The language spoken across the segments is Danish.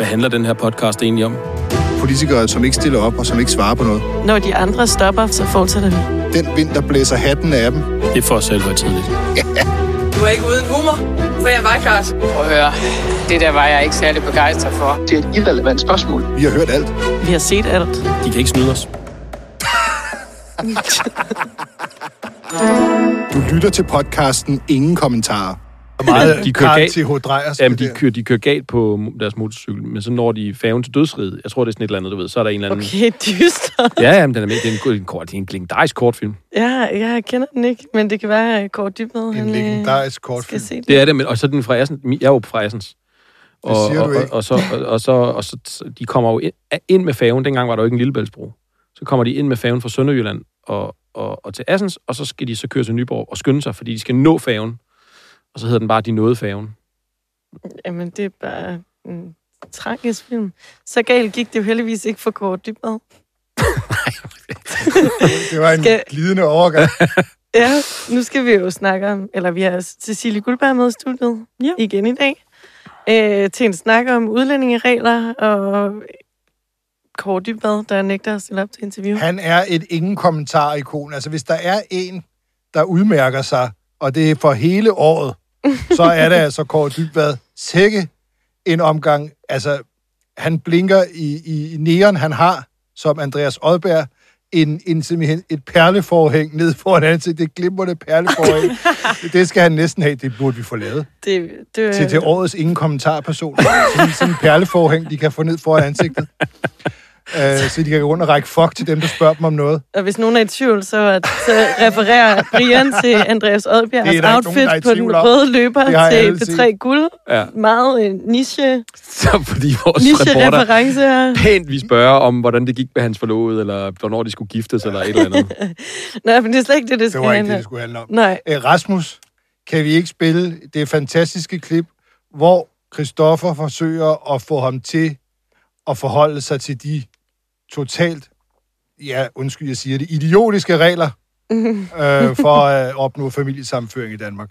Hvad handler den her podcast egentlig om? Politikere, som ikke stiller op og som ikke svarer på noget. Når de andre stopper, så fortsætter vi. Den vind, der blæser hatten af dem. Det er for os selv tidligt. Du er ikke uden humor, for jeg var klart. Prøv at høre, det der var jeg ikke særlig begejstret for. Det er et irrelevant spørgsmål. Vi har hørt alt. Vi har set alt. De kan ikke snyde os. Du lytter til podcasten Ingen Kommentarer. Meget De kører galt. T.H. Drejer. Jamen, de kører, de kører galt på deres motorcykel, men så når de færgen til dødsriget. Jeg tror, det er sådan et eller andet, du ved. Så er der en eller anden... Okay, dyster. Ja, jamen, den er med. Det er en, en, kort, en legendarisk kortfilm. Ja, jeg kender den ikke, men det kan være at Kåre Dybvad. En han, øh, legendarisk kortfilm. Skal se det. Det er det, men, og så er den fra Assens. Jeg er jo fra Assens. Og, siger du og, og, ikke. og, så, og, og, så, og så, de kommer jo ind, ind med færgen. Dengang var der jo ikke en Lillebæltsbro. Så kommer de ind med færgen fra Sønderjylland og, og, og til Assens, og så skal de så køre til Nyborg og skynde sig, fordi de skal nå færgen. Og så hedder den bare De nåede færgen. Jamen, det er bare en tragisk film. Så galt gik det jo heldigvis ikke for Kåre Dybvad. Det var en Skal- glidende overgang. Ja, nu skal vi jo snakke om, eller vi har Cecilie Guldberg med i studiet Ja. igen i dag, øh, til en snak om udlændingeregler og Kåre Dybvad, der nægter at stille op til interview. Han er et ingen kommentar ikon. Altså, hvis der er en, der udmærker sig, og det er for hele året, så er det altså Kåre Dybvad. Sikke en omgang. Altså, han blinker i, i neon, han har, som Andreas Odberg, en, en simpelthen et perleforhæng ned foran ansigt. Det glimrende perleforhæng. det skal han næsten have. Det burde vi få lavet. Det, det, Til, til årets ingen kommentarperson. Sådan, sådan en perleforhæng, de kan få ned foran ansigtet. Uh, så de kan gå rundt og række fuck til dem, der spørger dem om noget. Og hvis nogen er i tvivl, så, at, så refererer Brian til Andreas Det er nogen, outfit der er i på den om. røde løber Det til set. P3 Guld. Ja. Meget øh, niche, Så fordi vores reporter niche-reference her. pænt vi spørger om, hvordan det gik med hans forlovede, eller hvornår de skulle giftes, eller et eller andet. Nej, men det er slet ikke det, det Det skal var ikke handle det, om. det skulle handle om. Nej, Uh, Rasmus, kan vi ikke spille det fantastiske klip, hvor Christoffer forsøger at få ham til at forholde sig til de totalt, ja, undskyld, jeg siger det, idiotiske regler øh, for at opnå familiesammenføring i Danmark.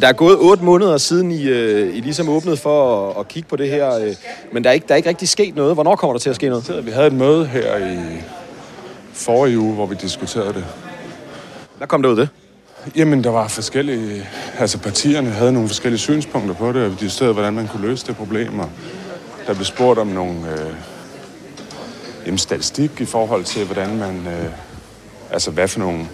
Der er gået otte måneder siden, I, øh, I ligesom åbnede for at, at kigge på det her, øh, men der er, ikke, der er ikke rigtig sket noget. Hvornår kommer der til at ske noget? Vi havde et møde her i forrige uge, hvor vi diskuterede det. Hvad kom der ud af det? Jamen, der var forskellige... Altså, partierne havde nogle forskellige synspunkter på det, og vi diskuterede, hvordan man kunne løse det problem, og der blev spurgt om nogle... Øh, jamen, statistik i forhold til, hvordan man... Øh, altså, hvad for nogle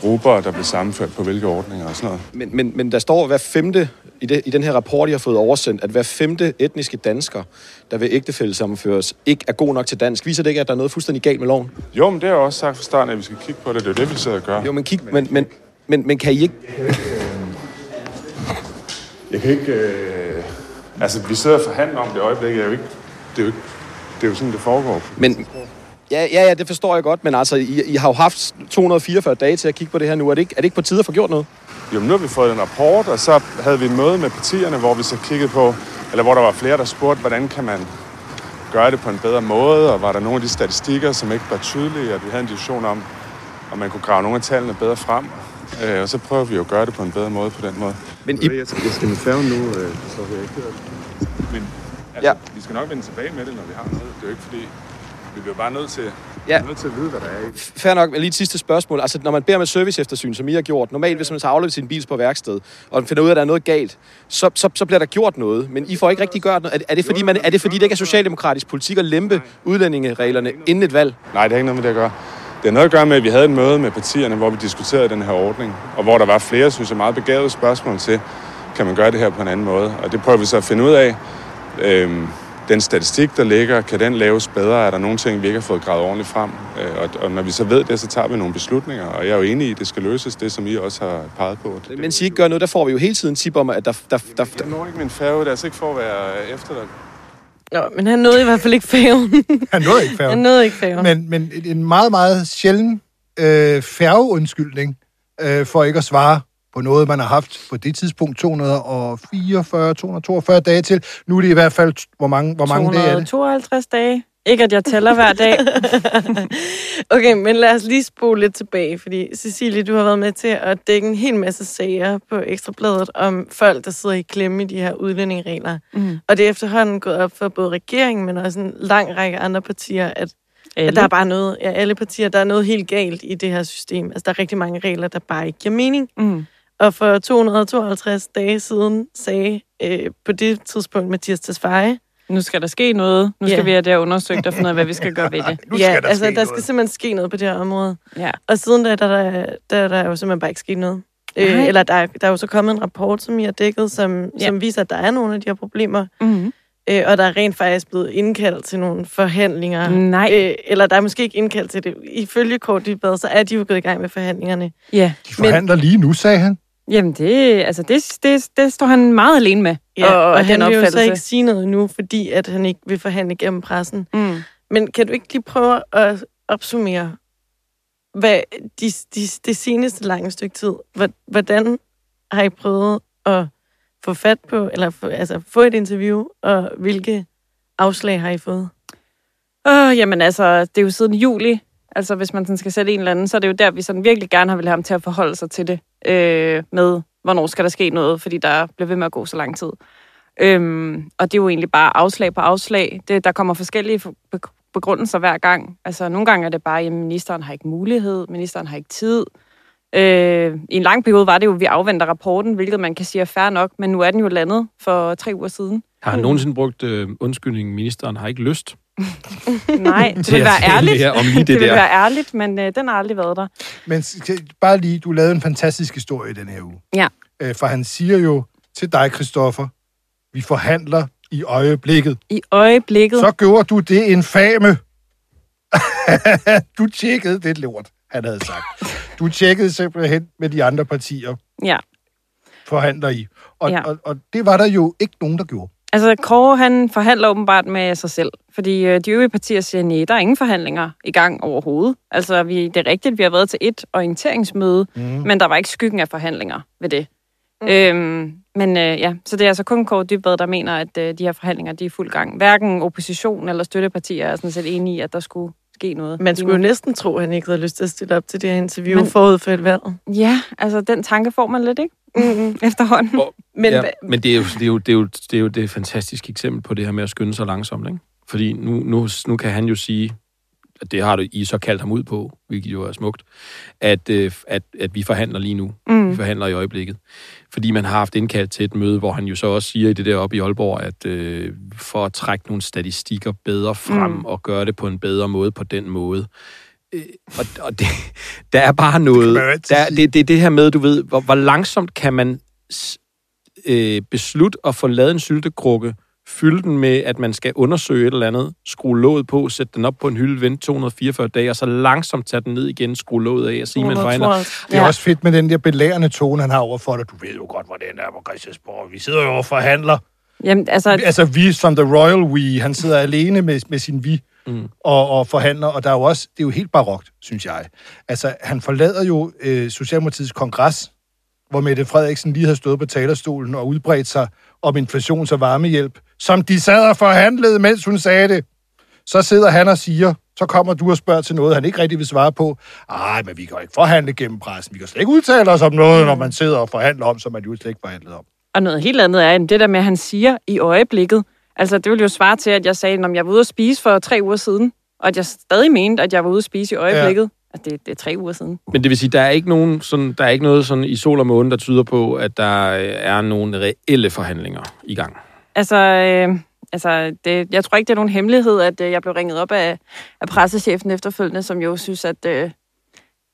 grupper, der blev sammenført på hvilke ordninger og sådan noget. Men, men, men der står hver femte, i, det, i den her rapport, I har fået oversendt, at hver femte etniske dansker, der vil ægtefællesammenføres, ikke er god nok til dansk. Viser det ikke, at der er noget fuldstændig galt med loven? Jo, men det har jeg også sagt fra starten, at vi skal kigge på det. Det er jo det, vi sidder og gør. Jo, men kig, men, men, men, men kan I ikke... Jeg kan ikke... Øh... Altså, vi sidder og forhandler om det i øjeblikket. Det er jo ikke... Det er jo, ikke... Det er jo sådan, det foregår. Men, ja, ja, ja, det forstår jeg godt, men altså, I, I har jo haft 244 dage til at kigge på det her nu. Er det ikke, er det ikke på tide at få gjort noget? Jo, nu har vi fået en rapport, og så havde vi et møde med partierne, hvor vi så kiggede på, eller hvor der var flere, der spurgte, hvordan kan man gøre det på en bedre måde, og var der nogle af de statistikker, som ikke var tydelige, og vi havde en diskussion om, om man kunne grave nogle af tallene bedre frem. Øh, og så prøver vi jo at gøre det på en bedre måde på den måde. Men I, Jeg skal, med færgen nu, øh, så vil jeg ikke Men altså, Ja. vi skal nok vende tilbage med det, når vi har noget. Det er jo ikke fordi, vi bliver bare nødt til, Ja. nødt til at vide, hvad der er i. Fair nok, men lige et sidste spørgsmål. Altså, når man beder om et service eftersyn, som I har gjort, normalt hvis man tager afleveret sin bil på værksted, og finder ud af, at der er noget galt, så, så, så bliver der gjort noget. Men I får ikke rigtig gjort noget. Er, er, det, fordi man, er det fordi, det ikke er socialdemokratisk politik at lempe udlændingereglerne inden et valg? Nej, det har ikke noget med det at gøre. Det har noget at gøre med, at vi havde et møde med partierne, hvor vi diskuterede den her ordning, og hvor der var flere, synes jeg, meget begavede spørgsmål til, kan man gøre det her på en anden måde? Og det prøver vi så at finde ud af. Øhm, den statistik, der ligger, kan den laves bedre? Er der nogle ting, vi ikke har fået gravet ordentligt frem? Øh, og, og når vi så ved det, så tager vi nogle beslutninger, og jeg er jo enig i, at det skal løses, det som I også har peget på. Det, Mens I ikke gør noget, der får vi jo hele tiden tip om, at der... der, der, der Jeg når ikke min færge, det er altså ikke for at være efter dig. Nå, men han nåede i hvert fald ikke færgen. Han nåede ikke han færgen. nåede ikke færgen. Men, men en meget, meget sjælden øh, færgeundskyldning øh, for ikke at svare på noget, man har haft på det tidspunkt 244, 242 dage til. Nu er det i hvert fald, hvor mange, hvor mange dage er det? 252 dage Ikke, at jeg tæller hver dag. okay, men lad os lige spole lidt tilbage, fordi Cecilie, du har været med til at dække en hel masse sager på Ekstrabladet om folk, der sidder i klemme i de her udlændingeregler. Mm. Og det er efterhånden gået op for både regeringen, men også en lang række andre partier, at, at der er bare noget, ja, alle partier, der er noget helt galt i det her system. Altså, der er rigtig mange regler, der bare ikke giver mening. Mm. Og for 252 dage siden sagde øh, på det tidspunkt Mathias Tesfaye, Nu skal der ske noget. Nu skal Ja. vi have det her undersøgt og finde ud af, hvad vi skal gøre ved det. Nu ja, skal der altså, ske der noget. skal simpelthen ske noget på det her område. Ja. Og siden da, der, der, der, der er jo simpelthen bare ikke sket noget. Øh, eller der, er- der er jo så kommet en rapport, som I har dækket, som, Ja. ja. som viser, at der er nogle af de her problemer. Mm. Øh, og der er rent faktisk blevet indkaldt til nogle forhandlinger. Nej. Øh, eller der er måske ikke indkaldt til det. Ifølge Kort Dybvad, så er de jo gået i gang med forhandlingerne. Ja. De forhandler lige nu, sagde han. Jamen, det, altså, det, det, det står han meget alene med. Ja, og, og den han vil jo så ikke sige noget nu, fordi at han ikke vil forhandle gennem pressen. Mm. Men kan du ikke lige prøve at opsummere, hvad de, de, det seneste lange stykke tid, hvor- hvordan har I prøvet at få fat på, eller få, altså få et interview, og hvilke afslag har I fået? Åh, jamen altså, det er jo siden juli. Altså, hvis man sådan skal sætte en eller anden, så er det jo der, vi sådan virkelig gerne har vil have ham til at forholde sig til det. Øh, med, hvornår skal der ske noget, fordi der bliver ved med at gå så lang tid. Øhm, og det er jo egentlig bare afslag på afslag. Det, der kommer forskellige for- be- begrundelser hver gang. Altså, nogle gange er det bare, at ministeren har ikke mulighed, ministeren har ikke tid. Øh, I en lang periode var det jo, at vi afventer rapporten, hvilket man kan sige er fair nok, men nu er den jo landet for tre uger siden. Har han nogensinde brugt øh, undskyldningen, ministeren har ikke lyst? Nej, det Til vil være tale ærligt. om lige det det vil der. være ærligt, men øh, den har aldrig været der. Men bare lige, du lavede en fantastisk historie i den her uge. Ja. Øh, for han siger jo til dig, Christoffer, vi forhandler i øjeblikket. I øjeblikket. Så gjorde du det infame. du tjekkede det lort, han havde sagt. Du tjekkede simpelthen med de andre partier, Ja. forhandler i. Og, Ja. ja. og, og det var der jo ikke nogen, der gjorde. Altså, Kåre, han forhandler åbenbart med sig selv, fordi øh, de øvrige partier siger, nej, der er ingen forhandlinger i gang overhovedet. Altså, vi, det er rigtigt, vi har været til et orienteringsmøde, mm. men der var ikke skyggen af forhandlinger ved det. Mm. Øhm, men øh, ja, så det er altså kun Kåre Dybvad, der mener, at øh, de her forhandlinger, de er i fuld gang. Hverken opposition eller støttepartier er sådan set enige i, at der skulle ske noget. Man skulle jo næsten tro, at han ikke havde lyst til at stille op til det her interview Men- forud for et valg. Ja, altså, den tanke får man lidt, ikke? Mm-hmm. Efterhånden. Men ja, men det er, jo, det, er jo, det, er jo, det er jo det fantastiske eksempel på det her med at skynde sig langsomt. Ikke? Fordi nu, nu, nu kan han jo sige, det har du I så kaldt ham ud på, hvilket jo er smukt, at, øh, at, at vi forhandler lige nu. Mm. Vi forhandler i øjeblikket. Fordi man har haft indkaldt til et møde, hvor han jo så også siger i det der oppe i Aalborg, at øh, for at trække nogle statistikker bedre frem Mm. og gøre det på en bedre måde på den måde. Øh, og og det, der er bare noget... der, sige. det, det er det her med, du ved, hvor, hvor langsomt kan man øh, beslutte at få lavet en syltekrukke, fylde den med, at man skal undersøge et eller andet, skrue låget på, sætte den op på en hylde, vente 244 dage, og så langsomt tage den ned igen, skrue låget af og sige, man forhandler. Det er ja. også fedt med den der belærende tone, han har over for dig. Du ved jo godt, hvordan det er på Christiansborg. Vi sidder jo og forhandler. Jamen, altså, Altså vi som the royal we. Han sidder alene med, med sin vi Mm. og, og forhandler. Og der er jo også, det er jo helt barokt, synes jeg. Altså, han forlader jo øh, Socialdemokratiets kongres, hvor Mette Frederiksen lige havde stået på talerstolen og udbredt sig om inflations- og varmehjælp, som de sad og forhandlede, mens hun sagde det. Så sidder han og siger, så kommer du og spørger til noget, han ikke rigtig vil svare på. Ej, men vi kan jo ikke forhandle gennem pressen. Vi kan slet ikke udtale os om noget, når man sidder og forhandler om, som man jo slet ikke forhandlet om. Og noget helt andet er, end det der med, at han siger i øjeblikket. Altså, det ville jo svare til, at jeg sagde, at jeg var ude at spise for tre uger siden, og at jeg stadig mente, at jeg var ude at spise i øjeblikket. Ja. At det, det er tre uger siden. Men det vil sige, der er ikke nogen sådan, der er ikke noget sådan i sol og måne, der tyder på, at der øh, er nogle reelle forhandlinger i gang. Altså, øh, altså det, jeg tror ikke, det er nogen hemmelighed, at øh, jeg blev ringet op af, af pressechefen efterfølgende, som jo synes, at øh,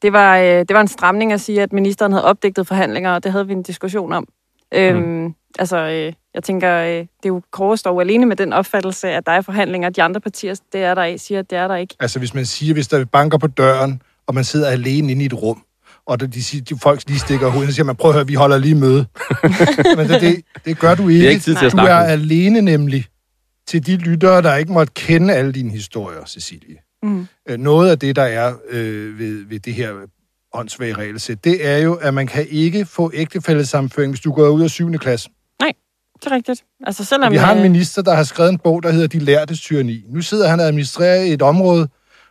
det, var, øh, det var en stramning at sige, at ministeren havde opdigtet forhandlinger, og det havde vi en diskussion om. Øhm, altså, øh, jeg tænker, øh, det er jo Kåre står jo alene med den opfattelse, at der er forhandlinger, de andre partier, det er der, siger, at det er der ikke. Altså hvis man siger, hvis der banker på døren, og man sidder alene inde i et rum, og de, siger, de folk lige stikker hovedet, så siger man, prøv at høre, vi holder lige møde. Men det, det, det gør du ikke. Det er ikke tid til at du snakke er nu. alene nemlig til de lyttere, der ikke måtte kende alle dine historier, Cecilie. Mm. Øh, Noget af det, der er øh, ved, ved det her åndssvage regelsæt, det er jo, at man kan ikke få ægtefællesamføring, hvis du går ud af 7. klasse. Det er rigtigt. Altså selvom... Vi har en minister, der har skrevet en bog, der hedder De Lærtes Tyranni. Nu sidder han og administrerer i et område,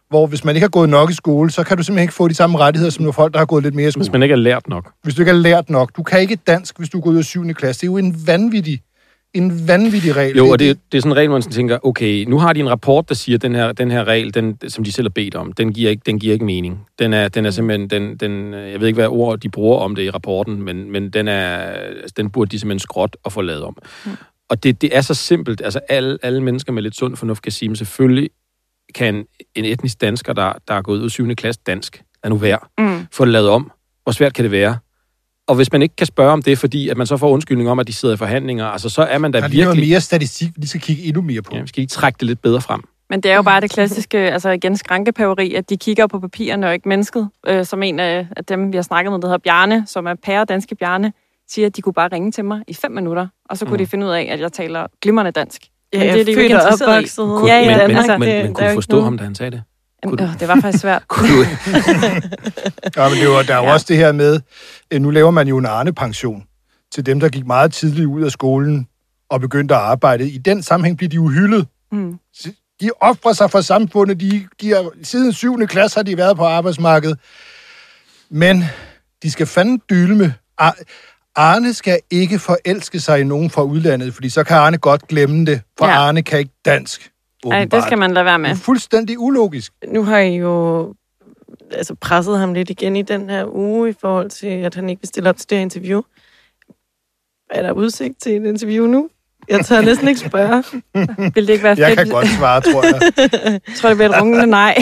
hvor hvis man ikke har gået nok i skole, så kan du simpelthen ikke få de samme rettigheder, som nogle folk, der har gået lidt mere i skole. Hvis man ikke er lært nok. Hvis du ikke har lært nok. Du kan ikke dansk, hvis du går ud af 7. klasse. Det er jo en vanvittig, en vanvittig regel. Jo, og det, det er sådan en regel, hvor man tænker, okay, nu har de en rapport, der siger, at den her, den her regel, den, som de selv har bedt om, den giver ikke, den giver ikke mening. Den er, den er simpelthen, den, den, jeg ved ikke, hvad ord de bruger om det i rapporten, men, men den, er, altså, den burde de simpelthen skråt og få lavet om. Mm. Og det, det er så simpelt. Altså, alle, alle mennesker med lidt sund fornuft kan sige, men selvfølgelig kan en etnisk dansker, der, der er gået ud af 7. klasse dansk, er nu værd, Mm. få det lavet om. Hvor svært kan det være? Og hvis man ikke kan spørge om det, fordi at man så får undskyldning om, at de sidder i forhandlinger, altså så er man da Der er virkelig... mere statistik, vi skal kigge endnu mere på. Ja, vi skal lige trække det lidt bedre frem. Men det er jo bare det klassiske, altså igen skrankepaveri, at de kigger på papirerne og ikke mennesket. Øh, som en af, af dem, vi har snakket med, der hedder Bjarne, som er pære danske Bjarne, siger, at de kunne bare ringe til mig i fem minutter, og så kunne Mm. de finde ud af, at jeg taler glimrende dansk. Ja, Men jeg det er de jo født ikke og interesseret i. opvokset Kunne, Ja, ja, men, men, altså, men, det- men kunne er forstå ham, da han sagde det? Jamen, øh, det var faktisk svært. Kunne du, Ja, men det var, der er jo Ja. også det her med, øh, nu laver man jo en Arne-pension til dem, der gik meget tidligt ud af skolen og begyndte at arbejde. I den sammenhæng bliver de jo hyldet. Mm. De offrer sig for samfundet. De, de har, siden 7. klasse har de været på arbejdsmarkedet. Men de skal med... Ar- Arne skal ikke forelske sig i nogen fra udlandet, fordi så kan Arne godt glemme det, for ja. Arne kan ikke dansk. Nej, det skal man lade være Det med. er fuldstændig ulogisk. Nu har I jo altså, presset ham lidt igen i den her uge i forhold til, at han ikke vil stille op til det her interview. Er der udsigt til et interview nu? Jeg tør næsten ikke spørge. Vil det ikke være Jeg fedt? kan godt svare, tror jeg. Jeg tror, det bliver et rungende nej.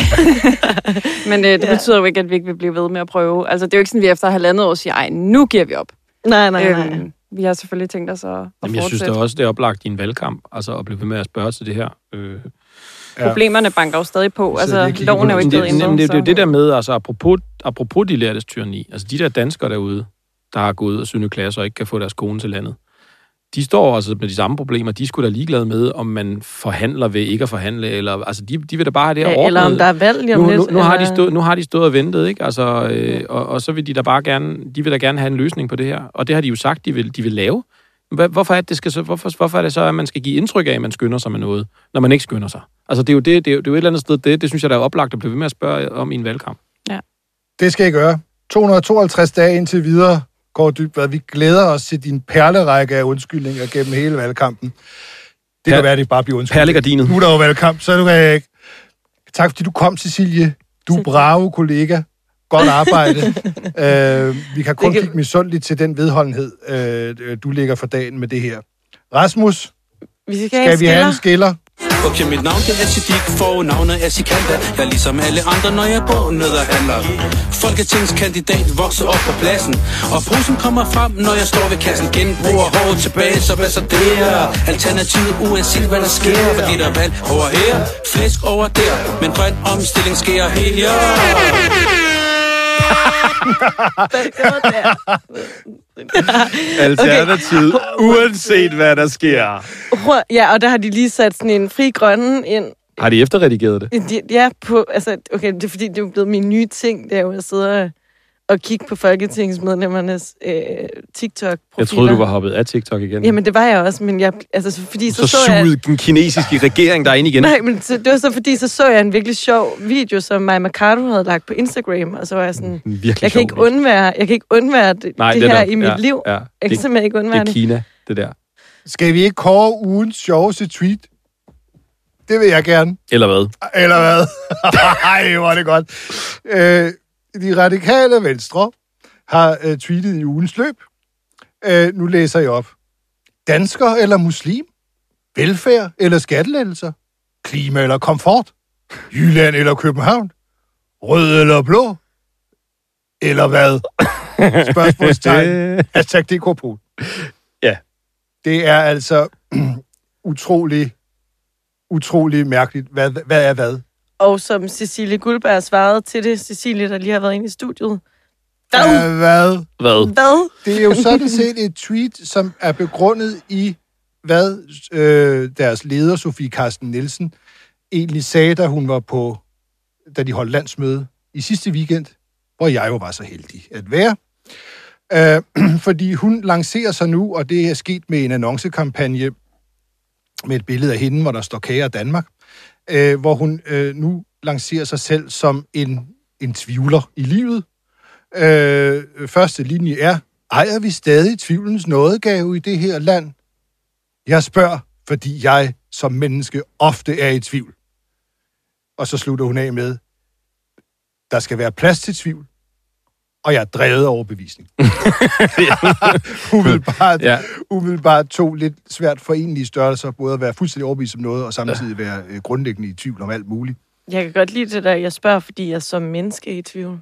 Men øh, det Ja. betyder jo ikke, at vi ikke vil blive ved med at prøve. Altså, det er jo ikke sådan, at vi efter halvandet år siger, ej, nu giver vi op. Nej, nej, nej. Vi har selvfølgelig tænkt os at, at Jamen, jeg synes fortsætte. da også, det er oplagt i en valgkamp, altså at blive ved med at spørge til det her. Øh, Ja. Problemerne banker jo stadig på. Er Altså, loven er jo ikke blevet det, ændret. det, det er jo det der med, altså apropos, apropos de lærtes tyranni, altså de der danskere derude, der har gået ud af 7. klasse og ikke kan få deres kone til landet, de står altså med de samme problemer. De skulle da ligeglade med, om man forhandler ved ikke at forhandle, eller altså de, de vil da bare have det her Ja, ordnet. eller om der er valg lige om nu, nu, nu, har de stået, nu har de stået og ventet, ikke? Altså, øh, og, og så vil de da bare gerne, de vil da gerne have en løsning på det her. Og det har de jo sagt, de vil, de vil lave. Hvorfor er, det, det skal så, hvorfor, hvorfor er det så, at man skal give indtryk af, at man skynder sig med noget, når man ikke skynder sig? Altså, det er jo, det, det er jo, det er jo et eller andet sted, det, det synes jeg, der er oplagt at blive ved med at spørge om i en valgkamp. Det skal I gøre. 252 dage indtil videre, Kåre Dybvad. Vi glæder os til din perlerække af undskyldninger gennem hele valgkampen. Det Per- kan være, at det bare bliver undskyldning. Perlegardinet. Nu er der jo valgkamp, så nu kan jeg ikke. Tak fordi du kom, Cecilie. Du er bravo kollega. Godt arbejde. øh, vi kan kun kan- kigge misundeligt til den vedholdenhed, øh, du lægger for dagen med det her. Rasmus, Vi skal, skal vi have en skiller? Okay, mit navn det er Siddiq, fornavnet er Sikanda. Jeg er ligesom alle andre, når jeg går ned og handler. Folketingskandidat vokser op på pladsen Og posen kommer frem, når jeg står ved kassen. Genbruger hårdt tilbage, så hvad så det er? Alternativet uanset hvad der sker. Fordi der er valg over her, flæsk over der Men grøn omstilling sker her. Alternativ, okay. uanset hvad der sker. Ja, og der har de lige sat sådan en fri grønne ind. Har de efterredigeret det? De- Ja, på, altså, okay, det er fordi, det er blevet min nye ting, det er jo at kigge på folketingsmedlemmernes øh, TikTok-profiler. Jeg troede, du var hoppet af TikTok igen. Jamen, det var jeg også, men jeg, altså, så- fordi så så, så, så jeg... sugede den kinesiske regering der ind igen. Nej, men så, det var så fordi, så så jeg en virkelig sjov video, som Maja Mercado havde lagt på Instagram, og så var jeg sådan, virkelig jeg kan sjov ikke undvære, jeg kan ikke undvære det, Nej, det, det er her nok- i mit ja, liv. Ja, Jeg kan det, simpelthen ikke det undvære er det. Kina, det der. Skal vi ikke kåre ugens sjoveste tweet? Det vil jeg gerne. Eller hvad? Eller hvad? Ej, hvor er det godt. Øh, de radikale venstre har øh, tweetet i ugens løb. Øh, nu læser jeg op. Dansker eller muslim? Velfærd eller skattelettelser? Klima eller komfort? Jylland eller København? Rød eller blå? Eller hvad? Spørgsmålstegn. Hashtag DKPol. Ja. Det er altså utrolig, utrolig mærkeligt. Hvad, hvad er hvad? Og som Cecilie Guldberg svarede til det, Cecilie, der lige har været inde i studiet. Hvad? Hvad? hvad? Hvad? Hvad? Det er jo sådan set et tweet, som er begrundet i, hvad øh, deres leder, Sofie Carsten Nielsen, egentlig sagde, da hun var på, da de holdt landsmøde i sidste weekend, hvor jeg jo var så heldig at være. Øh, fordi hun lancerer sig nu, og det er sket med en annoncekampagne med et billede af hende, hvor der står Kære Danmark, øh, hvor hun øh, nu lancerer sig selv som en, en tvivler i livet. Øh, første linje er, ejer vi stadig tvivlens nådegave i det her land? Jeg spørger, fordi jeg som menneske ofte er i tvivl. Og så slutter hun af med, der skal være plads til tvivl, og jeg er drevet af overbevisning. umiddelbart, ja. Umiddelbart to lidt svært forenlige størrelser, både at være fuldstændig overbevist om noget, og samtidig være øh, grundlæggende i tvivl om alt muligt. Jeg kan godt lide det der, jeg spørger, fordi jeg som menneske er i tvivl.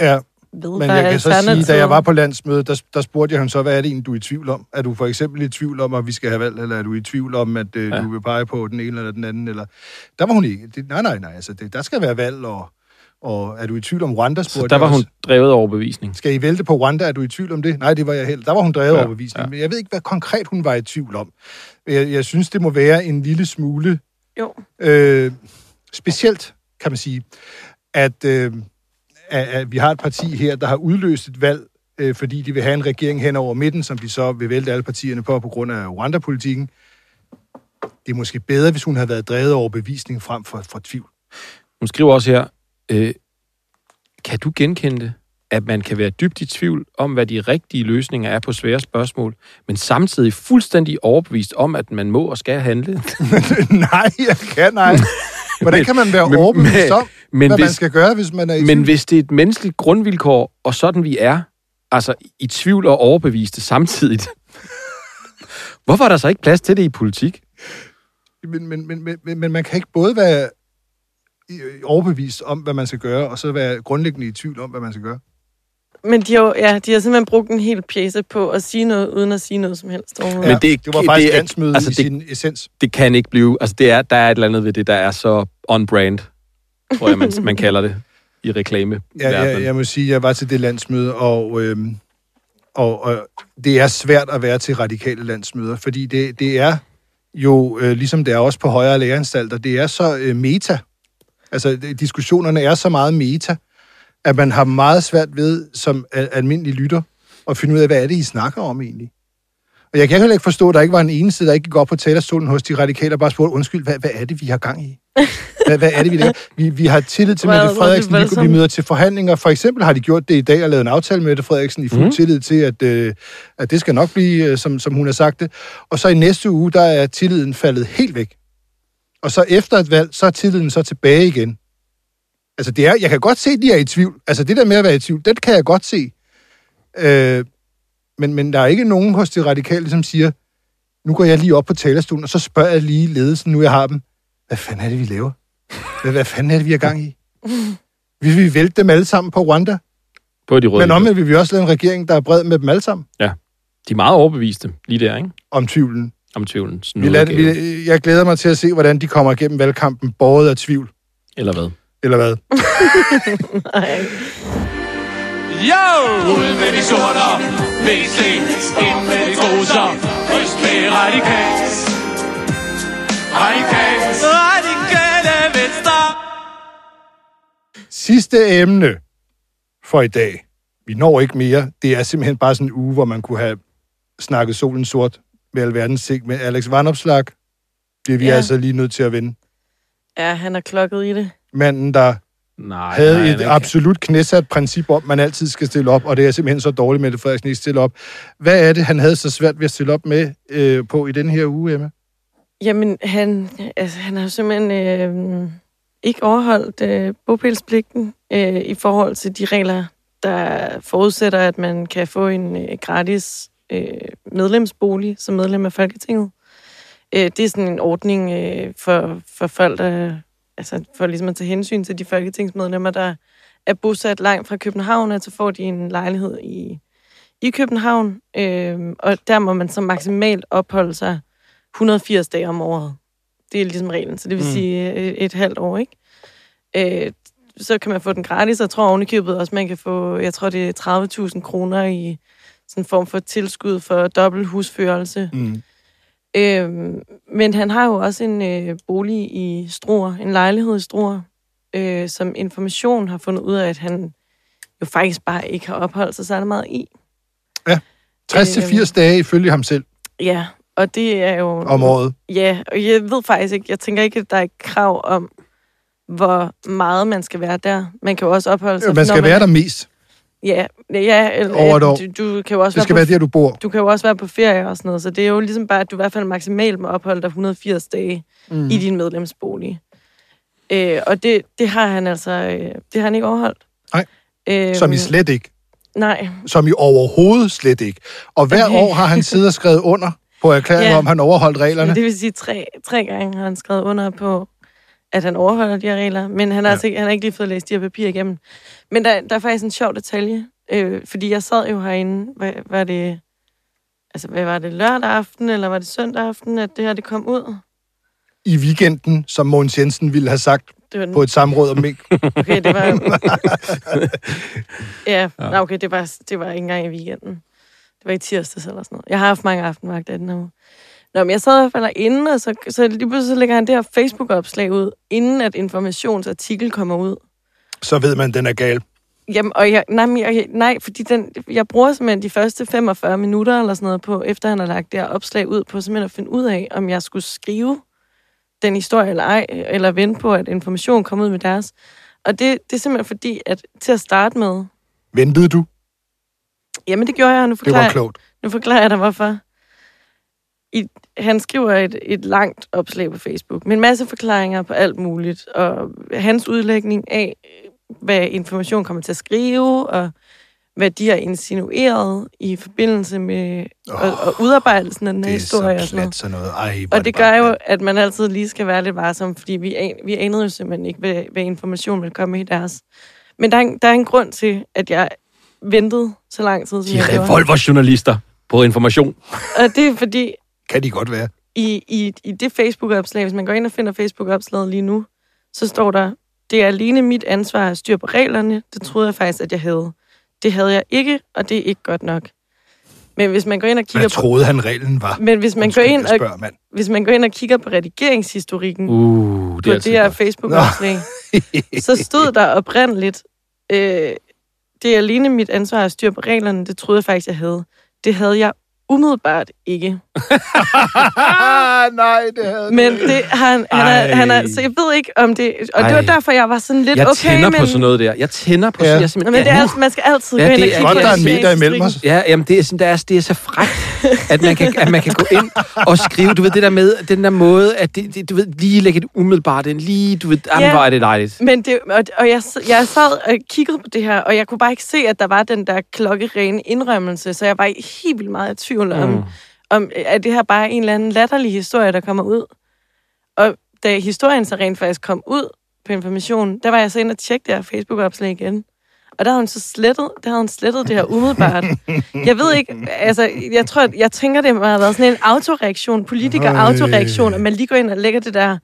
Ja, Ved, men jeg kan så sige, da jeg var på landsmødet, der, der spurgte jeg ham så, hvad er det egentlig, du er i tvivl om? Er du for eksempel i tvivl om, at vi skal have valg, eller er du i tvivl om, at øh, Ja. du vil pege på den ene eller den anden? Eller... Der var hun ikke. Det, nej, nej, nej, altså, det, der skal være valg, og, og er du i tvivl om Rwanda, spurgte Så der var hun også. drevet overbevisning. Skal I vælte på Rwanda? Er du i tvivl om det? Nej, det var jeg heller. Der var hun drevet Ja, overbevisning. ja. Ja. Men jeg ved ikke, hvad konkret hun var i tvivl om. Jeg, jeg synes, det må være en lille smule Jo. øh, specielt, kan man sige, at, øh, at, at vi har et parti her, der har udløst et valg, øh, fordi de vil have en regering hen over midten, som de så vil vælte alle partierne på, på grund af Rwanda-politikken. Det er måske bedre, hvis hun havde været drevet over bevisning frem for, for tvivl. Hun skriver også her, øh, kan du genkende det, at man kan være dybt i tvivl om, hvad de rigtige løsninger er på svære spørgsmål, men samtidig fuldstændig overbevist om, at man må og skal handle? nej, jeg kan nej. Hvordan kan man være Men- overbevist men- om, men hvad man hvis- skal gøre, hvis man er i Men tvivl? hvis det er et menneskeligt grundvilkår, og sådan vi er, altså i tvivl og overbeviste samtidig, hvorfor er der så ikke plads til det i politik? Men, men, men, men, men man kan ikke både være overbevist om, hvad man skal gøre, og så være grundlæggende i tvivl om, hvad man skal gøre. Men de har, jo- ja, de har simpelthen brugt en hel pjæse på at sige noget, uden at sige noget som helst overhovedet. Men det- det var faktisk det er- landsmødet altså, i det- sin essens. Det kan ikke blive, altså det er, der er et eller andet ved det, der er så on-brand, tror jeg, man, man kalder det i reklame. Ja, jeg, jeg må sige, jeg var til det landsmøde, og, øhm, og, og det er svært at være til radikale landsmøder, fordi det, det er jo, øh, ligesom det er også på højere læreanstalter, det er så øh, meta. Altså, diskussionerne er så meget meta, at man har meget svært ved, som al- almindelig lytter, at finde ud af, hvad er det, I snakker om egentlig. Og jeg kan heller ikke forstå, at der ikke var en eneste, der ikke gik op på talerstolen hos de radikale og bare spurgte, undskyld, hvad, hvad er det, vi har gang i? Hvad, hvad er det, vi laver? Vi, vi har tillid til Mette Frederiksen. er Vi, vi møder til forhandlinger. For eksempel har de gjort det i dag og lavet en aftale med Mette Frederiksen i fuld mm. tillid til, at, øh, at det skal nok blive, øh, som, som hun har sagt det. Og så i næste uge, der er tilliden faldet helt væk. Og så efter et valg, så er tilliden så tilbage igen. Altså, det er, jeg kan godt se, at de er i tvivl. Altså, det der med at være i tvivl, det kan jeg godt se. Øh, men, men der er ikke nogen hos de radikale, som siger, nu går jeg lige op på talerstolen, og så spørger jeg lige ledelsen, nu jeg har dem, hvad fanden er det, vi laver? Hvad, hvad fanden er det, vi har gang i? Vil vi vælte dem alle sammen på Rwanda? På de røde. Men omvendt vil vi også lave en regering, der er bred med dem alle sammen De er meget overbeviste lige der, ikke? om tvivlen. Om tvivlens Vi nådegave. vi, jeg glæder mig til at se, hvordan de kommer igennem valgkampen, båret af tvivl, Eller hvad? eller hvad? Nej. Yo! Ud med de sorter, VC, ind med de goser, Øst med radikals. Radikals. Radikale venstre. Sidste emne for i dag. Vi når ikke mere. Det er simpelthen bare sådan en uge, hvor man kunne have snakket solen sort med alverdens ting. Men Alex Vanopslag bliver vi Ja. altså lige nødt til at vinde. Ja, han er klokket i det. Manden, der Nej, havde nej, et ikke. absolut knæsat princip om, at man altid skal stille op, og det er simpelthen så dårligt med det, Frederiksen ikke stille op. Hvad er det, han havde så svært ved at stille op med øh, på i den her uge, Emma? Jamen, han, altså, han har simpelthen øh, ikke overholdt øh, bopælspligten øh, i forhold til de regler, der forudsætter, at man kan få en øh, gratis øh, medlemsbolig som medlem af Folketinget. Øh, det er sådan en ordning øh, for, for folk, der, altså for ligesom at tage hensyn til de folketingsmedlemmer, der er bosat langt fra København, altså får de en lejlighed i, i København, øh, og der må man så maksimalt opholde sig 180 dage om året. Det er ligesom reglen, så det vil Mm. sige øh, et halvt år, ikke? Øh, så kan man få den gratis, og jeg tror ovenikøbet også, man kan få, jeg tror det er 30.000 kroner i sådan en form for tilskud for dobbelt husførelse. Mm. Øhm, men han har jo også en øh, bolig i Struer, en lejlighed i Struer, øh, som information har fundet ud af, at han jo faktisk bare ikke har opholdt sig særlig meget i. 60-80 dage ifølge ham selv Ja, og det er jo... om året. Ja, og jeg ved faktisk ikke, jeg tænker ikke, at der er et krav om, hvor meget man skal være der. Man kan jo også opholde sig... Man skal når være der mest. Ja, ja eller, Over et år. Du, du kan jo også Det skal være, være på, der, du bor. du kan jo også være på ferie og sådan noget, så det er jo ligesom bare, at du i hvert fald maksimalt må opholde dig 180 dage Mm. i din medlemsbolig. Øh, og det, det har han altså, øh, det har han ikke overholdt. Nej, øh, Som i slet ikke. Nej, Som i overhovedet slet ikke. Og hver Okay. år har han siddet og skrevet under på erklæringen Ja. om, han overholdt reglerne. det vil sige, tre, tre gange har han skrevet under på, at han overholder de her regler, men han har, ja. altså ikke, han har ikke lige fået læst de her papirer igennem. Men der, der er faktisk en sjov detalje, øh, fordi jeg sad jo herinde, hvad, var det, altså hvad var det, lørdag aften, eller var det søndag aften, at det her det kom ud? I weekenden, som Mogens Jensen ville have sagt Det var den, på et samråd om mink. Okay, det var... ja, ja. okay, det var, det var ikke engang i weekenden. Det var i tirsdags eller sådan noget. Jeg har haft mange aftenvagter i den her uge. Nå, men jeg sad i hvert fald inde, og så, så lige pludselig så lægger han det her Facebook-opslag ud, inden at informationsartikel kommer ud. Så ved man, den er gal. Jamen, og jeg, nej, men jeg, nej, fordi den, jeg bruger simpelthen de første 45 minutter eller sådan noget på, efter han har lagt det her opslag ud, på simpelthen at finde ud af, om jeg skulle skrive den historie eller ej, eller vente på, at information kom ud med deres. Og det, det er simpelthen fordi, at til at starte med, Ventede du? jamen det gjorde jeg, og nu Det forklarer, var klogt. nu forklarer jeg dig, hvorfor. I, han skriver et, et langt opslag på Facebook, med en masse forklaringer på alt muligt, og hans udlægning af, hvad information kommer til at skrive, og hvad de har insinueret i forbindelse med oh, og, og udarbejdelsen af den her Det er historie. og sådan noget. sådan noget. Ej, Og det bare gør jo, at man altid lige skal være lidt varsom, fordi vi, an, vi anede jo simpelthen ikke, hvad, hvad information vil komme i deres. Men der er, en, der er en grund til, at jeg ventede så lang tid, som De jeg gjorde. revolverjournalister på information. Og det er fordi, Kan de godt være. i, i, i det Facebook-opslag, hvis man går ind og finder Facebook-opslaget lige nu, så står der, det er alene mit ansvar at have styr på reglerne. Det troede jeg faktisk, at jeg havde. Det havde jeg ikke, og det er ikke godt nok. Men hvis man går ind og kigger Hvad på... troede han, reglen var? Men hvis man, går ind og, spørger, mand. hvis man går ind og kigger på redigeringshistorikken Uh, det på er det her. Facebook-opslag, så stod der oprindeligt, øh, det er alene mit ansvar at styre på reglerne. Det troede jeg faktisk, jeg havde. Det havde jeg umiddelbart ikke. Nej, det havde Men det han, han, er, han er, så jeg ved ikke om det, og det var Ej. derfor, jeg var sådan lidt, Jeg okay, tænder men... på sådan noget der. Jeg tænder på Ja. sådan, jeg Nå, men det er, altså- man skal altid Ja, gå ind og det er kigge Godt, der er en meter imellem os. Ja, jamen det er, sådan, det er, det er så frækt, at man, kan, at man kan gå ind og skrive, du ved, det der med, den der måde, at det, det, du ved, lige lægge et umiddelbart ind, lige, du ved, jamen, Ja. hvor er det dejligt. Men det, og, og jeg, jeg sad og kiggede på det her, og jeg kunne bare ikke se, at der var den der klokkerene indrømmelse, så jeg var helt vildt meget i tvivl om, Mm. Om at det her bare er en eller anden latterlig historie, der kommer ud. Og da historien så rent faktisk kom ud på information, der var jeg så inde og tjekke det her Facebook-opslag igen. Og der havde hun så slettet, der havde hun slettet det her umiddelbart. Jeg ved ikke, altså, jeg tror, jeg tænker, det har været sådan en autoreaktion, politiker-autoreaktion, at man lige går ind og lægger det der,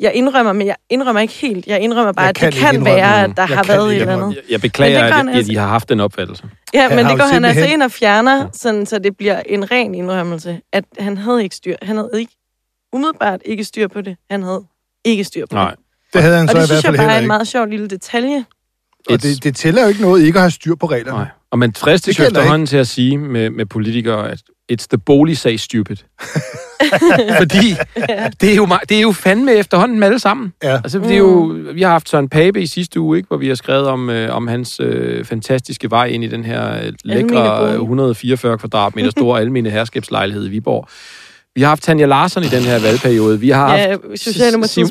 jeg indrømmer, men jeg indrømmer ikke helt. Jeg indrømmer bare, Jeg at kan det ikke kan indrømme være, at der Jeg har været et ikke eller andet. Jeg, jeg beklager, Men det at, altså. de har haft den opfattelse. Ja, men det går han altså ind og fjerner, sådan, så det bliver en ren indrømmelse, at han havde ikke styr. Han havde ikke umiddelbart ikke styr på det. Han havde ikke styr på Nej. det. Det havde han Og så det i synes hvert fald jeg bare er en ikke. meget sjov lille detalje. Og det, det tæller jo ikke noget ikke at have styr på reglerne. Nej. Og man fristes jo efterhånden til at sige med, med politikere, at it's the bolig sag stupid. Fordi det er, jo, det er jo fandme efterhånden med alle sammen. Ja. Altså, det er jo, vi har haft Søren Pape i sidste uge, ikke, hvor vi har skrevet om, øh, om hans øh, fantastiske vej ind i den her øh, lækre bolig. øh, 144 kvadratmeter store almene herskabslejlighed i Viborg. Vi har haft Tanja Larsson i den her valgperiode. Vi har Ja, haft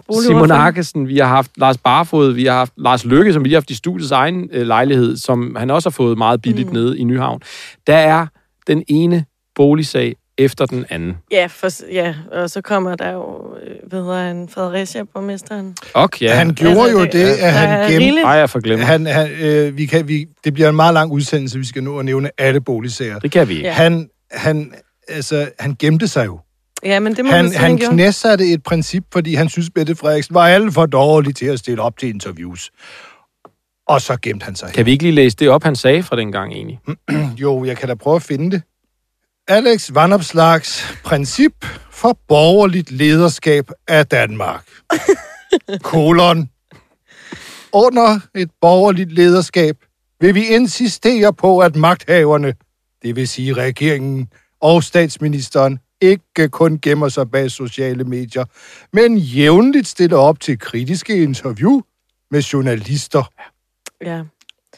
boligordfører. Simon Arkesen, vi har haft Lars Barfod, vi har haft Lars Lykke, som vi har haft i studiets egen øh, lejlighed, som han også har fået meget billigt mm. nede i Nyhavn. Der er den ene boligsag efter den anden. Ja, for, ja, og så kommer der jo, øh, hvad hedder han, Fredericia-borgmesteren. Okay, ja. Han gjorde Altså, jo det- det, at han gemte... rigeligt. Ej, jeg forglemmer. Han, han, øh, vi kan, vi, det bliver en meget lang udsendelse, vi skal nå at nævne alle boligsager. Det kan vi ikke. Ja. Han, han, altså, han gemte sig jo. Ja, men det må Han, man sige, han knæsatte et princip, fordi han synes, Mette Frederiksen var alt for dårlig til at stille op til interviews. Og så gemte han sig. Kan vi ikke lige læse det op, han sagde fra dengang egentlig? Jo, jeg kan da prøve at finde det. Alex Vanopslags princip for borgerligt lederskab af Danmark. Kolon. Under et borgerligt lederskab vil vi insistere på, at magthaverne, Det vil sige, regeringen og statsministeren ikke kun gemmer sig bag sociale medier, men jævnligt stiller op til kritiske interview med journalister. Ja.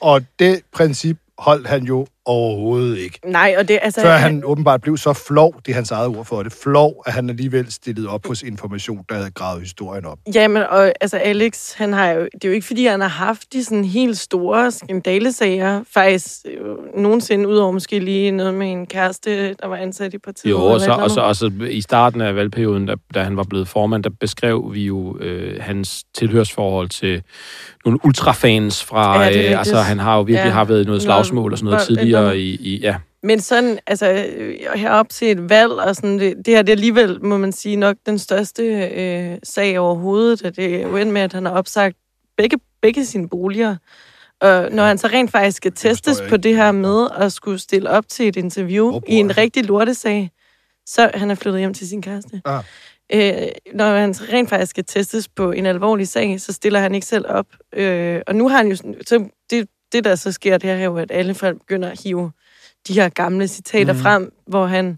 Og det princip holdt han jo overhovedet ikke. Nej, og det altså... Før han åbenbart blev så flov, det er hans eget ord for det, flov, at han alligevel stillede op hos information, der havde gravet historien op. Jamen, og altså Alex, han har jo, det er jo ikke fordi, han har haft de sådan helt store skandalesager, faktisk øh, nogensinde, udover måske lige noget med en kæreste, der var ansat i partiet. Jo, og så, og så, og så i starten af valgperioden, da, da han var blevet formand, der beskrev vi jo øh, hans tilhørsforhold til nogle ultrafans fra... Ja, det øh, altså, han har jo virkelig Ja. har været noget slagsmål og sådan noget tidligere andet. i, i... Ja, Men sådan, altså øh, herop til et valg, og sådan, det, det her det er alligevel, må man sige, nok den største øh, sag overhovedet, at det er jo med, at han har opsagt begge, begge sine boliger. Og når han så rent faktisk skal testes på det her med at skulle stille op til et interview i en rigtig lortesag, så han er flyttet hjem til sin kæreste. Ah. Øh, når han så rent faktisk skal testes på en alvorlig sag, så stiller han ikke selv op. Øh, og nu har han jo... sådan- Så det, det, der så sker, det er jo, at alle folk begynder at hive de her gamle citater mm. frem, hvor han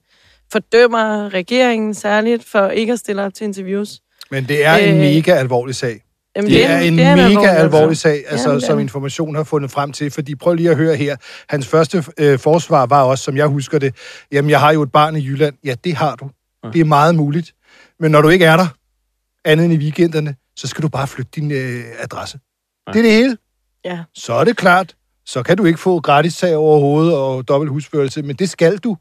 fordømmer regeringen særligt for ikke at stille op til interviews. Men det er en Øh, mega alvorlig sag. Jamen, det, er en det er mega alvorlig, alvorlig, sag, altså, Jamen, det som det. information har fundet frem til. Fordi prøv lige at høre her. Hans første øh, forsvar var også, som jeg husker det, jamen jeg har jo et barn i Jylland. Ja, det har du. Det er meget muligt. Men når du ikke er der, andet end i weekenderne, så skal du bare flytte din øh, adresse. Det er det hele. Ja. Så er det klart. Så kan du ikke få gratis sag over hovedet og dobbelt husførelse, men det skal du.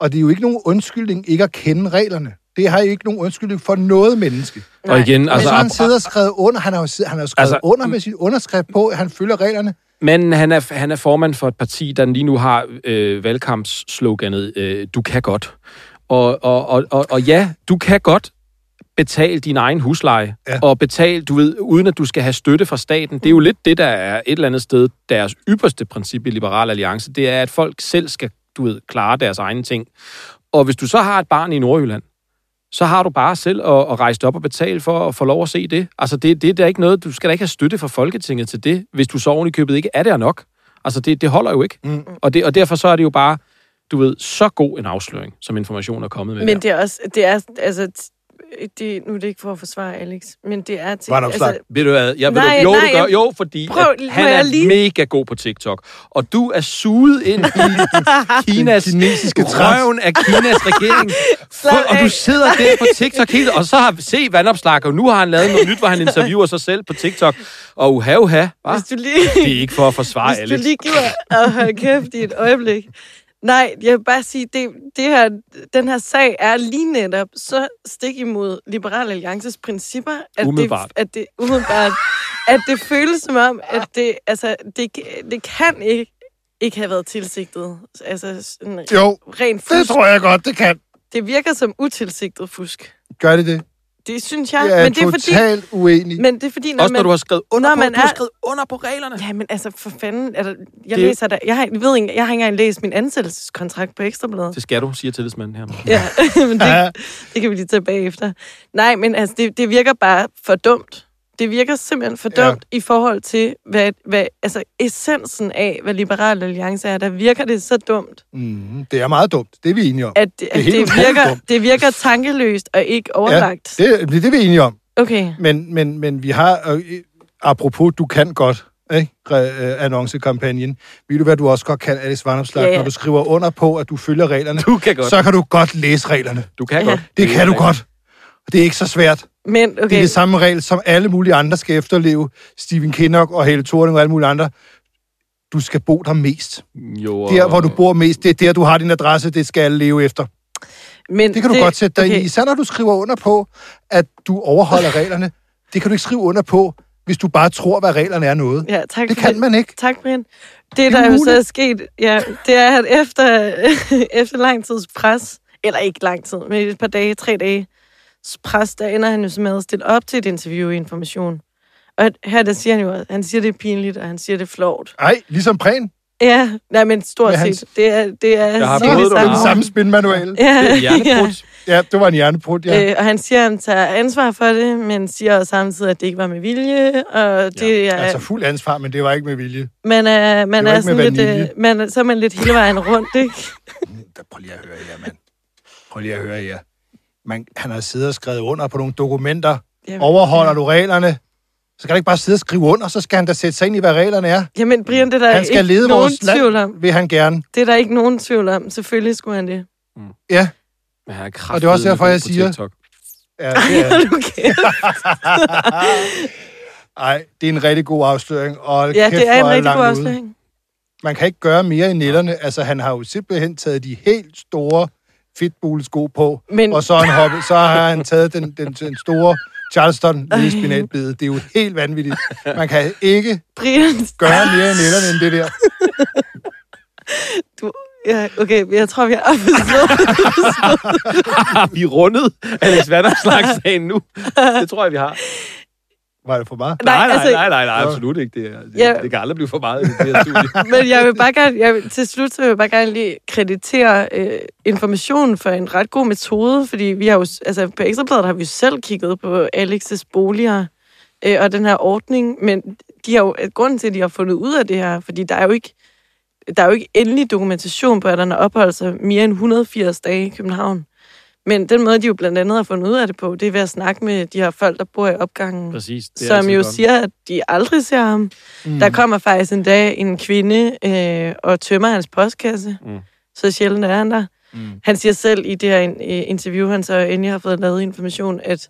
Og det er jo ikke nogen undskyldning ikke at kende reglerne. Det har jo ikke nogen undskyldning for noget menneske. Og igen, altså, så har han siddet og skrevet under. Han har jo, han har skrevet Altså, under med sin underskrift på, at han følger reglerne. Men han er, han er formand for et parti, der lige nu har øh, valgkampssloganet, øh, du kan godt. Og, og, og, og, og ja, du kan godt betale din egen husleje, ja. og betale, du ved, uden at du skal have støtte fra staten. Det er jo lidt det, der er et eller andet sted deres ypperste princip i Liberal Alliance. Det er, at folk selv skal, du ved, klare deres egne ting. Og hvis du så har et barn i Nordjylland, så har du bare selv at, at rejse op og betale for at få lov at se det. Altså, det, det er da ikke noget, du skal da ikke have støtte fra Folketinget til det, hvis du så oven i købet ikke er der nok. Altså, det, det holder jo ikke. Mm. Og, det, og derfor så er det jo bare, du ved, så god en afsløring, som information er kommet med. Men der. det er også, det er, altså, det, nu er det ikke for at forsvare Alex, men det er til... Altså, ved du hvad? Jeg, ved Nej, du, jo, nej, du gør. Jo, fordi Prøv, at han er lige- mega god på TikTok. Og du er suget ind i Kinas kinesiske røven af Kinas regering. Slap og du sidder der på TikTok hele og så har se vandopslag, og nu har han lavet noget nyt, hvor han interviewer sig selv på TikTok. Og uha, uha. hva? Hvis du lige... Det er ikke for at forsvare Hvis alle. du lige gider at holde kæft i et øjeblik. Nej, jeg vil bare sige, det, det her, den her sag er lige netop så stik imod Liberal Alliances principper, at Umiddelbart. det, at det, umiddelbart, at det føles som om, at det, altså, det, det kan ikke, ikke have været tilsigtet. Altså, sådan Jo, rent det fusk. tror jeg godt, det kan. Det virker som utilsigtet fusk. Gør det det? Det synes jeg. Er men det er fordi, totalt uenig. men det er fordi, når Også når man, du har skrevet under når på, man du har er- skrevet under på reglerne. Ja, men altså, for fanden. Altså, jeg det... læser der, jeg, har, jeg ved ikke, jeg har ikke engang læst min ansættelseskontrakt på Ekstrabladet. Det skal du, siger tillidsmanden her. Ja, men det, det kan vi lige tage bagefter. Nej, men altså, det, det virker bare for dumt. Det virker simpelthen for Ja. dumt i forhold til, hvad, hvad, altså essensen af, hvad Liberal Alliance er. Der virker det så dumt, Mm, det er meget dumt. Det er vi enige om. at, det, er at det, virker, dumt. det virker tankeløst og ikke overlagt. Ja, det, det, det er vi enige om. Okay. Men, men, men vi har, øh, apropos, du kan godt, ikke? Re- øh, annoncekampagnen. Ved du, hvad du også godt kan, Alice Vanopslag? Ja, Ja, ja. ja. Når du skriver under på, at du følger reglerne, Du kan godt. så kan du godt læse reglerne. Du kan Ja. godt. Det kan du godt. Og det er ikke så svært. Men Okay. Det er det samme regel, som alle mulige andre skal efterleve. Stephen Kinnock og Helle Thorning og alle mulige andre. Du skal bo der mest. Jo, og- Der, hvor du bor mest, det er der, du har din adresse, det skal alle leve efter. men Det kan du det, godt sætte dig okay. i. Især når du skriver under på, at du overholder reglerne. Det kan du ikke skrive under på, hvis du bare tror, hvad reglerne er noget. Ja, tak Det kan man ikke. Tak, Brian. Det, Det er der jo så er sket, ja, det er, at efter, efter lang tids pres, eller ikke lang tid, men et par dage, tre dage pres, der ender han jo så med at stille op til et interview i Information. Og her der siger han jo, at han siger, det er pinligt, og han siger, det er flovt. Ej, ligesom Prehn. Ja, nej, men stort set. hans- Det er, det er Jeg har prøvet det det samme spinmanual. Ja, Det er hjerneprut. Ja, det var en hjerneprut, ja. Øh, og han siger, at han tager ansvar for det, men siger også samtidig, at det ikke var med vilje. Og det ja, er, Altså fuld ansvar, men det var ikke med vilje. man er, man det var er sådan lidt, øh, man, er- så er man lidt hele vejen rundt, ikke? Prøv lige at høre jer, mand. Prøv lige at høre jer. Man, han har siddet og skrevet under på nogle dokumenter. Jamen, Overholder du reglerne? Så kan du ikke bare sidde og skrive under, så skal han da sætte sig ind i, hvad reglerne er. Jamen, Brian, det er der Han skal ikke lede nogen vores tvivl land, om. vil han gerne. Det er der ikke nogen tvivl om. Selvfølgelig skulle han det. Ja, Men han er Og det er også derfor, jeg siger- TikTok. ja det er. Okay. Ej, det er en rigtig god afsløring. Og Ja, kæft, det er en rigtig god ude. afsløring. Man kan ikke gøre mere i nætterne. Altså, han har jo simpelthen taget de helt store fedtbulesko på, Men og så, er han hoppet, så har han taget den, den, den store Charleston i spinatbide. Det er jo helt vanvittigt. Man kan ikke Brian, gøre mere i nætterne end det der. du... Ja, okay, jeg tror, vi har forstået. Har vi rundet Alex Vanderslags sagen nu? Det tror jeg, vi har. Var det for meget? Nej, nej, altså- nej, nej, nej, absolut ikke. Det, er, det, Ja. det kan aldrig blive for meget i det her studie. Men jeg vil bare gerne, jeg vil, til slut så vil jeg bare gerne lige kreditere øh, informationen for en ret god metode, fordi vi har jo, altså på Ekstrabladet har vi jo selv kigget på Alex's boliger øh, og den her ordning, men de har jo, grunden til, at de har fundet ud af det her, fordi der er jo ikke, der er jo ikke endelig dokumentation på, at han har opholdt sig mere end 180 dage i København. Men den måde, de jo blandt andet har fundet ud af det på, det er ved at snakke med de her folk, der bor i opgangen. Præcis. Det er som altid jo godt. siger, at de aldrig ser ham. Mm. Der kommer faktisk en dag en kvinde øh, og tømmer hans postkasse. Mm. Så sjældent er han der. Mm. Han siger selv i det her øh, interview, han så endelig har fået lavet information, at,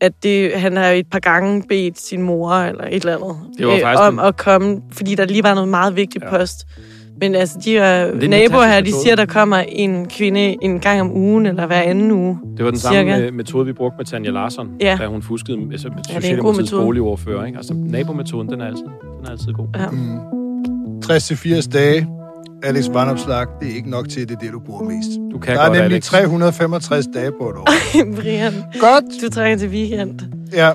at det, han har et par gange bedt sin mor eller et eller andet Det var faktisk om en- at komme, fordi der lige var noget meget vigtigt ja. post. Men altså, de her naboer her, de metode. siger, der kommer en kvinde en gang om ugen, eller hver anden uge. Det var den samme cirka. Cirka. metode, vi brugte med Tanja Larsson, Ja. da hun fuskede med, altså, med god Socialdemokratiets boligordfører. Ikke? Altså, nabometoden, den er altid, den er altid god. Ja. 60-80 dage. Alex Vandopslag, det er ikke nok til, at det er det, du bruger mest. Du kan Der er godt, nemlig Alex. 365 dage på et år. Brian, Godt. du trænger til weekend. Ja,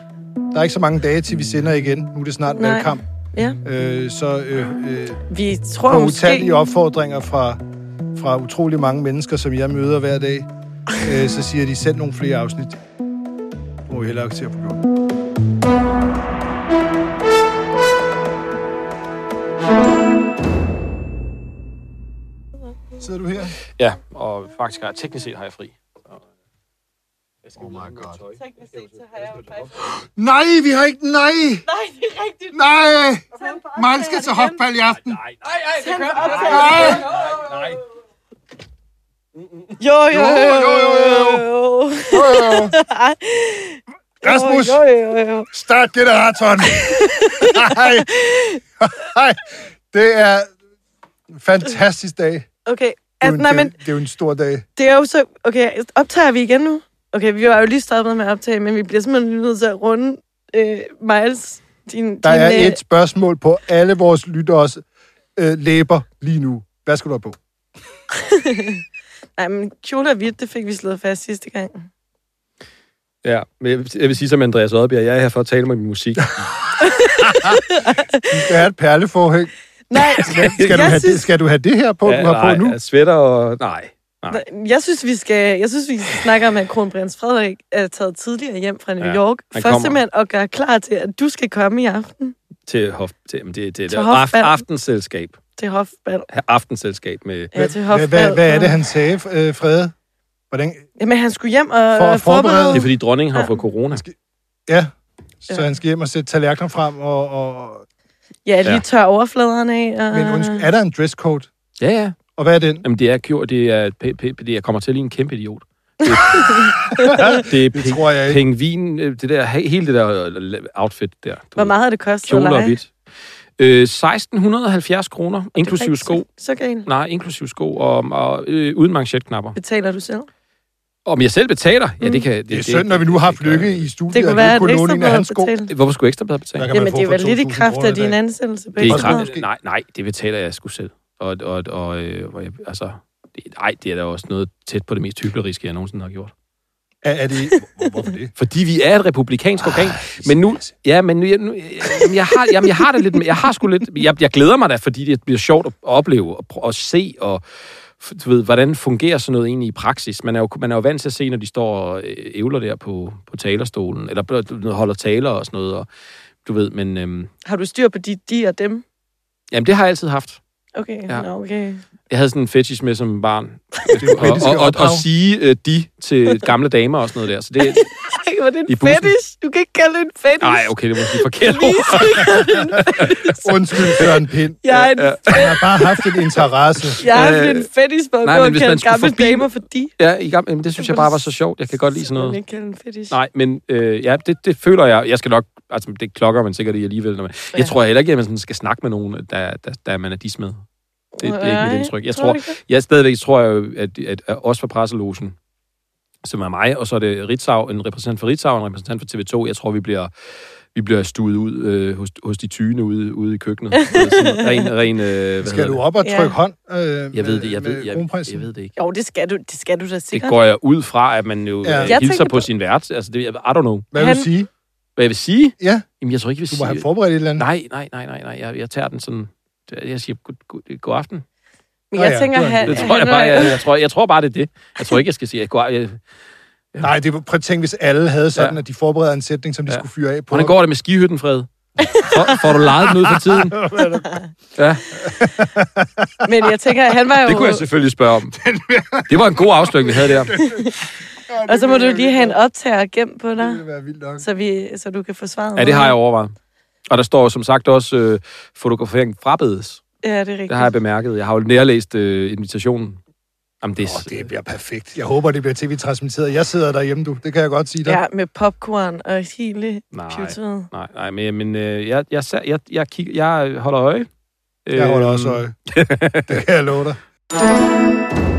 der er ikke så mange dage, til vi sender igen. Nu er det snart Nej. valgkamp. Ja. Øh, så øh, øh, Vi tror på måske... utallige opfordringer fra, fra utrolig mange mennesker, som jeg møder hver dag, øh, så siger de, send nogle flere afsnit. Det må vi hellere til at få gjort. Sidder du her? Ja, og faktisk har jeg, teknisk set har jeg fri. Oh my god. Teknisk set, så har jeg jo faktisk... Nej, vi har ikke... Nej! Nej, det er rigtigt. Nej! Man skal til hofbal i aften. Nej, for Nej! optagelsen. nej. Jo, jo, jo, Jo, jo, jo, jo. Rasmus, Jo, jo, jo, jo. start generatoren. Nej. Nej. Det er en fantastisk dag. Det Okay, er, jo altså, en, nej, men det, er- det er jo en stor dag. det er jo så... Okay, optager vi igen nu? Okay, vi var jo lige stoppet med at optage, men vi bliver simpelthen nødt til at runde øh, Miles. Din, Der din, er øh, et spørgsmål på alle vores lytteres øh, læber lige nu. Hvad skal du have på? Nej, men kjole og hvidt, det fik vi slået fast sidste gang. Ja, men jeg vil, jeg vil sige som Andreas Oddbjerg, jeg er her for at tale med min musik. Du skal have et perleforhæng. Nej, Skal, skal, du, have synes, det, skal du have det her på, ja, du har nej, på nu? jeg sweater og... Nej. Nej. jeg synes, vi skal, jeg synes, vi skal snakke om, at kronprins Frederik er taget tidligere hjem fra New Ja, York. kommer. simpelthen at gøre klar til, at du skal komme i aften Til, hof, til, det, det, Til det hofbal. aft, aftensselskab. til hofbal. Aftensselskab med... Ja, til Hvad, hofbal. hvad, hvad er det, han sagde, øh, Frede? Hvordan? Jamen, han skulle hjem og For at forberede. forberede- Det er fordi dronningen har Ja. fået corona. Ja, så Ja. han skal hjem og sætte tallerkener frem. Og, og... Ja, lige Ja. tør overfladerne af. Og... Men undskyld, er der en dresscode? Ja, ja. Og hvad er den? Jamen, det er gjort, det er, p- p- det jeg kommer til at ligne en kæmpe idiot. Det, det er Det ping, tror jeg ikke. pingvin, øh, det der, he- hele det der øh, outfit der. Du Hvor meget har det kostet at Kjole og hvidt. Øh, 1670 kroner, inklusiv ikke sko. Så, så galt. Nej, inklusiv sko og, og øh, uden manchetknapper. Betaler du selv? Om jeg selv betaler? Ja, det kan... Det, Det er synd, når vi nu har lykke i studiet, Det kunne være, at kunne låne hans sko. Hvorfor skulle ekstra bedre betale? Jamen, det er vel lidt i 2.000 kraft af din ansættelse. Det er kraft, nej, nej, det betaler jeg sgu selv. Og, og, og øh, hvor jeg, altså, det, nej, det er da også noget tæt på det mest hykleriske, jeg nogensinde har gjort. Er, er det... Hvor- Hvorfor det? Fordi vi er et republikansk organ. Men nu, ja, men nu, jeg, nu, jamen, jeg, har, jamen, jeg har det lidt, jeg har sgu lidt, jeg, jeg glæder mig da, fordi det bliver sjovt at opleve og, at se og du ved, hvordan fungerer sådan noget egentlig i praksis? Man er jo, man er jo vant til at se, når de står og øh, ævler der på, på talerstolen, eller holder taler og sådan noget, og du ved, men øhm, Har du styr på de, de og dem? jamen, det har jeg altid haft. Okay, Ja. okay. Jeg havde sådan en fetish med som barn. Det og, og, og, og sige øh, de til gamle damer og sådan noget der. Så det, Ej, var det en fetish? Du kan ikke kalde det en fetish. nej, okay, det er måske forkert ord. Undskyld, Søren Pind. Jeg er en, Han har bare haft en interesse. jeg har haft Øh, en fetish for at gå og kalde gamle forbi- damer for de. Ja, i gamle, jamen, det synes jeg bare var så sjovt. Jeg kan godt lide sådan noget. ikke kalde en fetish. Nej, men øh, ja, det, det føler jeg. Jeg skal nok, altså det klokker man sikkert i alligevel. Når man, jeg Ja. tror heller ikke, at man sådan skal snakke med nogen, der, der, der man er dis med. Det, det er ikke mit indtryk. Jeg tror du det? jeg stadigvæk tror jeg, at, at, at også for presselogen, som er mig, og så er det Ritzau, en repræsentant for Ritzau, og en repræsentant for TV2. Jeg tror, vi bliver, vi bliver stuet ud øh, hos, hos de tyne ude, ude i køkkenet. Sådan ren, ren, øh, hvad Skal du det? op og Ja. trykke hånd øh, Jeg ved det, jeg med ved, jeg, jeg ved det ikke. Jo, det skal du, det skal du da Det sikkert. går jeg ud fra, at man jo Ja. ja. Jeg hilser på, på- sin vært. Altså, det, I don't know. Hvad vil du sige? Hvad jeg vil sige? Ja, Jamen, jeg tror ikke, jeg vil du må sige... have forberedt et eller andet. Nej, nej, nej, nej, nej. Jeg, jeg tager den sådan... Jeg siger god, god, god aften. Men jeg ja, tænker, er han, Det tror jeg bare, jeg, jeg, tror, jeg tror bare, det er det. Jeg tror ikke, jeg skal sige god aften. Nej, det prøv at tænke, hvis alle havde sådan, Ja. at de forbereder en sætning, som de Ja. skulle fyre af på. Hvordan går det med skihytten, Fred? Får, får du lejet den ud for tiden? Ja, men jeg tænker, han var jo... det kunne jeg selvfølgelig spørge om. Det var en god afsløring, vi havde der. Og så må du lige have en optager gemt på Det dig, ville være vildt nok. så, vi, så du kan forsvare Ja, det har jeg overvejet. Og der står som sagt også øh, fotografering frabedes. Ja, det er rigtigt. Det har jeg bemærket. Jeg har jo nærlæst øh, invitationen. Jamen, det. Åh, det bliver perfekt. Jeg håber, det bliver tv-transmitteret. Jeg sidder derhjemme, du. Det kan jeg godt sige dig. Ja, med popcorn og hele Nej. Nej, nej, men, men øh, jeg, jeg, jeg, jeg, jeg, kigger, jeg holder øje. Jeg holder Øhm, også øje. det kan jeg love dig.